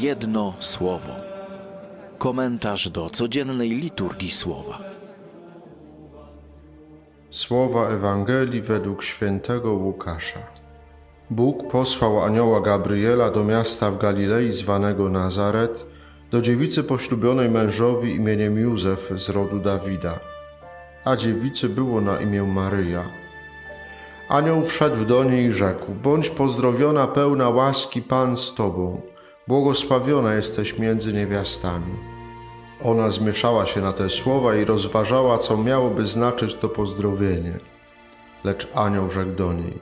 Jedno słowo. Komentarz do codziennej liturgii słowa. Słowa Ewangelii według świętego Łukasza. Bóg posłał anioła Gabriela do miasta w Galilei zwanego Nazaret, do dziewicy poślubionej mężowi imieniem Józef z rodu Dawida. A dziewicy było na imię Maryja. Anioł wszedł do niej i rzekł: Bądź pozdrowiona, pełna łaski, Pan z tobą. Błogosławiona jesteś między niewiastami. Ona zmieszała się na te słowa i rozważała, co miałoby znaczyć to pozdrowienie. Lecz anioł rzekł do niej: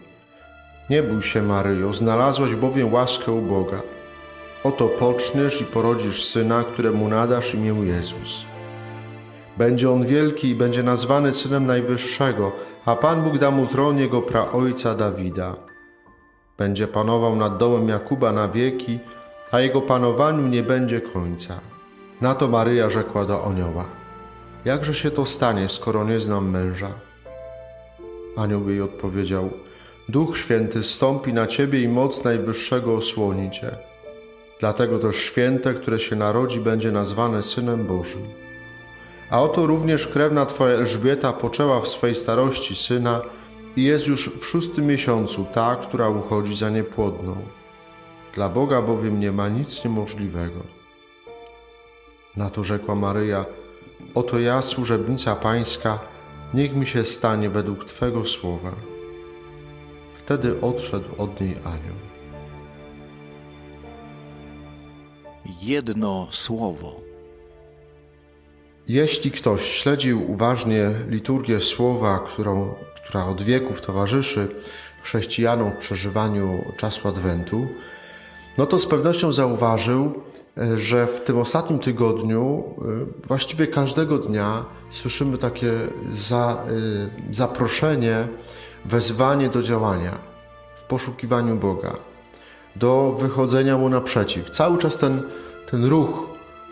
Nie bój się, Maryjo, znalazłaś bowiem łaskę u Boga. Oto poczniesz i porodzisz syna, któremu nadasz imię Jezus. Będzie on wielki i będzie nazwany synem Najwyższego, a Pan Bóg da mu tron jego praojca Dawida. Będzie panował nad domem Jakuba na wieki, a jego panowaniu nie będzie końca. Na to Maryja rzekła do anioła: Jakże się to stanie, skoro nie znam męża? Anioł jej odpowiedział: Duch Święty stąpi na ciebie i moc Najwyższego osłoni cię. Dlatego też święte, które się narodzi, będzie nazwane Synem Bożym. A oto również krewna Twoja Elżbieta poczęła w swej starości syna i jest już w szóstym miesiącu ta, która uchodzi za niepłodną. Dla Boga bowiem nie ma nic niemożliwego. Na to rzekła Maryja: Oto ja, służebnica Pańska, niech mi się stanie według Twego słowa. Wtedy odszedł od niej anioł. Jedno słowo. Jeśli ktoś śledził uważnie liturgię słowa, którą, która od wieków towarzyszy chrześcijanom w przeżywaniu czasu Adwentu, no to z pewnością zauważył, że w tym ostatnim tygodniu y, właściwie każdego dnia słyszymy takie za, y, zaproszenie, wezwanie do działania w poszukiwaniu Boga, do wychodzenia Mu naprzeciw. Cały czas ten, ten ruch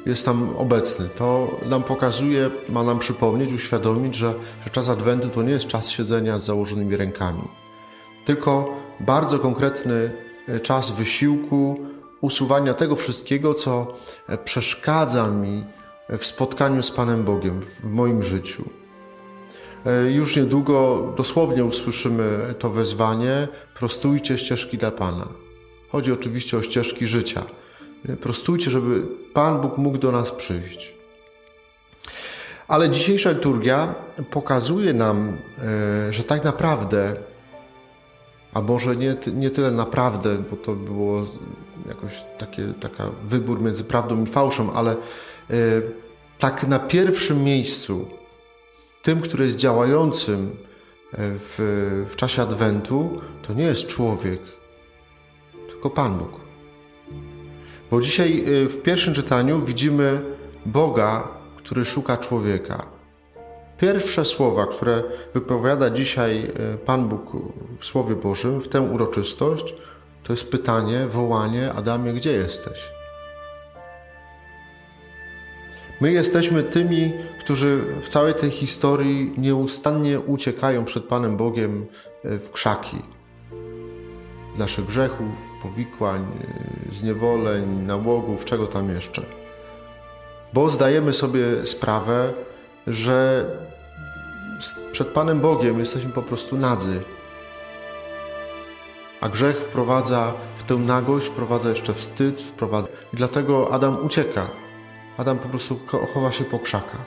jest tam obecny. To nam pokazuje, ma nam przypomnieć, uświadomić, że, że czas Adwentu to nie jest czas siedzenia z założonymi rękami, tylko bardzo konkretny czas wysiłku, usuwania tego wszystkiego, co e, przeszkadza mi w spotkaniu z Panem Bogiem w moim życiu. E, już niedługo dosłownie usłyszymy to wezwanie: prostujcie ścieżki dla Pana. Chodzi oczywiście o ścieżki życia. E, prostujcie, żeby Pan Bóg mógł do nas przyjść. Ale dzisiejsza liturgia pokazuje nam, że tak naprawdę a może nie, nie tyle naprawdę, bo to było jakoś takie, taka wybór między prawdą i fałszem, ale y, tak na pierwszym miejscu, tym, który jest działającym e, w, w czasie Adwentu, to nie jest człowiek, tylko Pan Bóg. Bo dzisiaj e, w pierwszym czytaniu widzimy Boga, który szuka człowieka. Pierwsze słowa, które wypowiada dzisiaj e, Pan Bóg w Słowie Bożym, w tę uroczystość, to jest pytanie, wołanie: Adamie, gdzie jesteś? My jesteśmy tymi, którzy w całej tej historii nieustannie uciekają przed Panem Bogiem e, w krzaki. Naszych grzechów, powikłań, e, zniewoleń, nałogów, czego tam jeszcze. Bo zdajemy sobie sprawę, że przed Panem Bogiem jesteśmy po prostu nadzy. A grzech wprowadza w tę nagość, wprowadza jeszcze wstyd, wprowadza. I dlatego Adam ucieka. Adam po prostu chowa się po krzakach.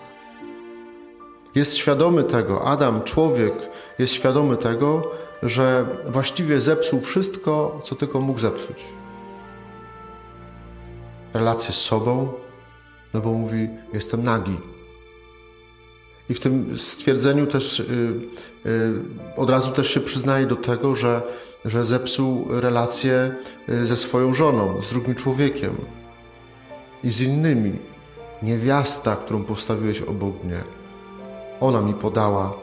Jest świadomy tego, Adam, człowiek, jest świadomy tego, że właściwie zepsuł wszystko, co tylko mógł zepsuć. Relacje z sobą, no bo mówi: Jestem nagi i w tym stwierdzeniu też yy, yy, od razu też się przyznaje do tego, że, że zepsuł relacje y, ze swoją żoną, z drugim człowiekiem i z innymi. Niewiasta, którą postawiłeś obok mnie, ona mi podała,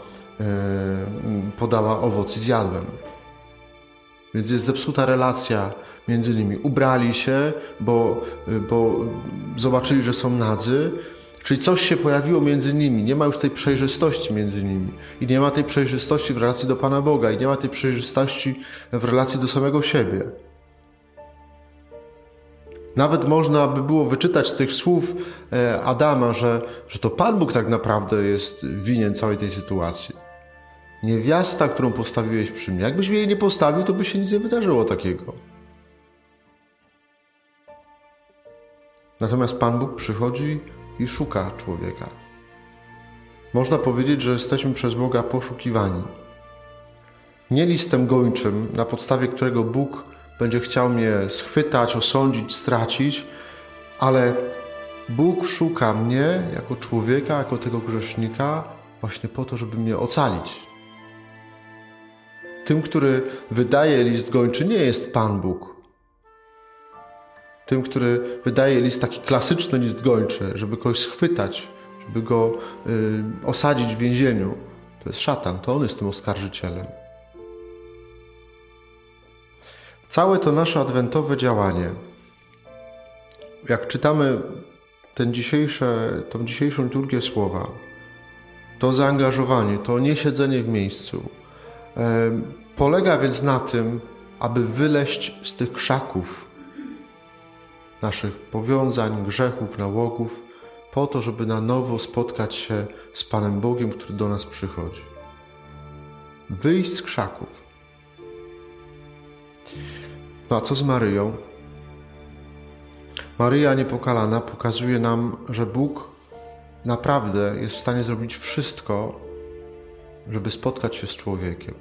podała owoc i zjadłem. Więc jest zepsuta relacja między nimi. Ubrali się, bo, y, bo zobaczyli, że są nadzy, Czyli coś się pojawiło między nimi, nie ma już tej przejrzystości między nimi. I nie ma tej przejrzystości w relacji do Pana Boga, i nie ma tej przejrzystości w relacji do samego siebie. Nawet można by było wyczytać z tych słów e, Adama, że, że to Pan Bóg tak naprawdę jest winien całej tej sytuacji. Niewiasta, którą postawiłeś przy mnie. Jakbyś jej nie postawił, to by się nic nie wydarzyło takiego. Natomiast Pan Bóg przychodzi i szuka człowieka. Można powiedzieć, że jesteśmy przez Boga poszukiwani. Nie listem gończym, na podstawie którego Bóg będzie chciał mnie schwytać, osądzić, stracić, ale Bóg szuka mnie jako człowieka, jako tego grzesznika, właśnie po to, żeby mnie ocalić. Tym, który wydaje list gończy, nie jest Pan Bóg. Tym, który wydaje list taki klasyczny list gończy, żeby kogoś schwytać, żeby go y, osadzić w więzieniu, to jest szatan, to on jest tym oskarżycielem. Całe to nasze adwentowe działanie, jak czytamy ten dzisiejsze, tą dzisiejszą liturgię słowa, to zaangażowanie, to niesiedzenie w miejscu, polega więc na tym, aby wyleść z tych krzaków naszych powiązań, grzechów, nałogów, po to, żeby na nowo spotkać się z Panem Bogiem, który do nas przychodzi. Wyjść z krzaków. No a co z Maryją? Maryja niepokalana pokazuje nam, że Bóg naprawdę jest w stanie zrobić wszystko, żeby spotkać się z człowiekiem.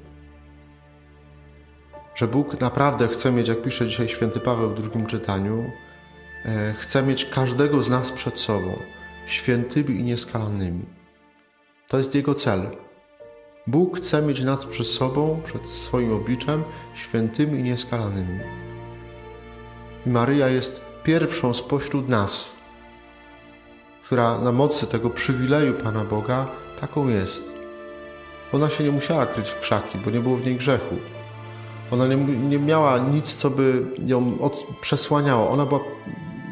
Że Bóg naprawdę chce mieć, jak pisze dzisiaj święty Paweł w drugim czytaniu, chce mieć każdego z nas przed sobą, świętymi i nieskalanymi. To jest Jego cel. Bóg chce mieć nas przed sobą, przed swoim obliczem, świętymi i nieskalanymi. I Maryja jest pierwszą spośród nas, która na mocy tego przywileju Pana Boga taką jest. Ona się nie musiała kryć w krzaki, bo nie było w niej grzechu. Ona nie, nie miała nic, co by ją od, przesłaniało. Ona była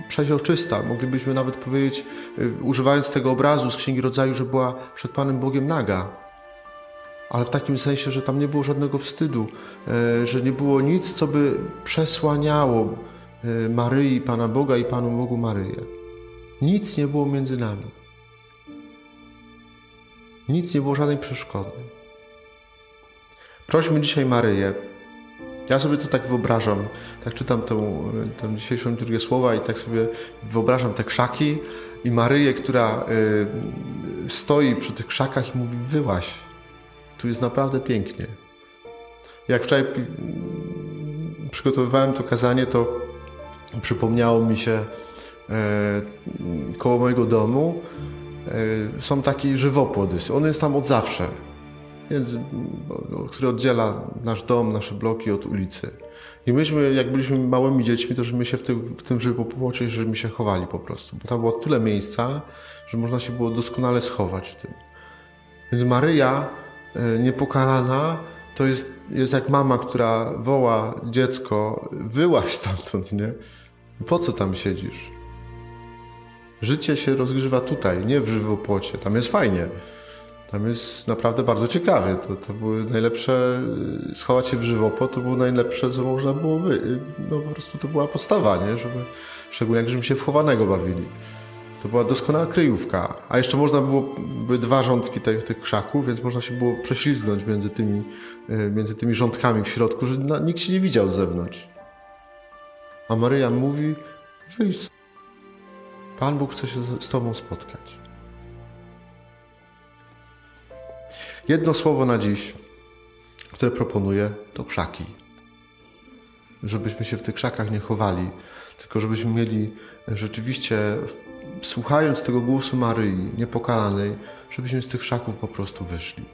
przeźroczysta. Moglibyśmy nawet powiedzieć, y, używając tego obrazu z Księgi Rodzaju, że była przed Panem Bogiem naga. Ale w takim sensie, że tam nie było żadnego wstydu, y, że nie było nic, co by przesłaniało y, Maryi, Pana Boga i Panu Bogu Maryję. Nic nie było między nami. Nic nie było żadnej przeszkody. Prośmy dzisiaj Maryję. Ja sobie to tak wyobrażam, tak czytam tą, tą dzisiejszą słowa i tak sobie wyobrażam te krzaki i Maryję, która y, stoi przy tych krzakach i mówi wyłaś, tu jest naprawdę pięknie. Jak wczoraj przygotowywałem to kazanie, to przypomniało mi się y, koło mojego domu E, są takie żywopłody. On jest tam od zawsze, więc, który oddziela nasz dom, nasze bloki od ulicy. I myśmy, jak byliśmy małymi dziećmi, to że my się w tym, w tym żywopłocie, że my się chowali po prostu. Bo tam było tyle miejsca, że można się było doskonale schować w tym. Więc Maryja, e, niepokalana, to jest, jest jak mama, która woła dziecko, wyłaź stamtąd, nie? Po co tam siedzisz? Życie się rozgrywa tutaj, nie w żywopłocie. Tam jest fajnie. Tam jest naprawdę bardzo ciekawie. To, to były najlepsze, schować się w żywopłot to było najlepsze, co można było by. No po prostu to była postawa, nie? Żeby, szczególnie jak żeśmy się w chowanego bawili. To była doskonała kryjówka. A jeszcze można było, były dwa rządki tych, tych krzaków, więc można się było prześlizgnąć między tymi, e, między tymi rządkami w środku, że nikt się nie widział z zewnątrz. A Maryja mówi, wyjdź Pan Bóg chce się z Tobą spotkać. Jedno słowo na dziś, które proponuję, to krzaki. Żebyśmy się w tych krzakach nie chowali, tylko żebyśmy mieli rzeczywiście, słuchając tego głosu Maryi, niepokalanej, żebyśmy z tych krzaków po prostu wyszli.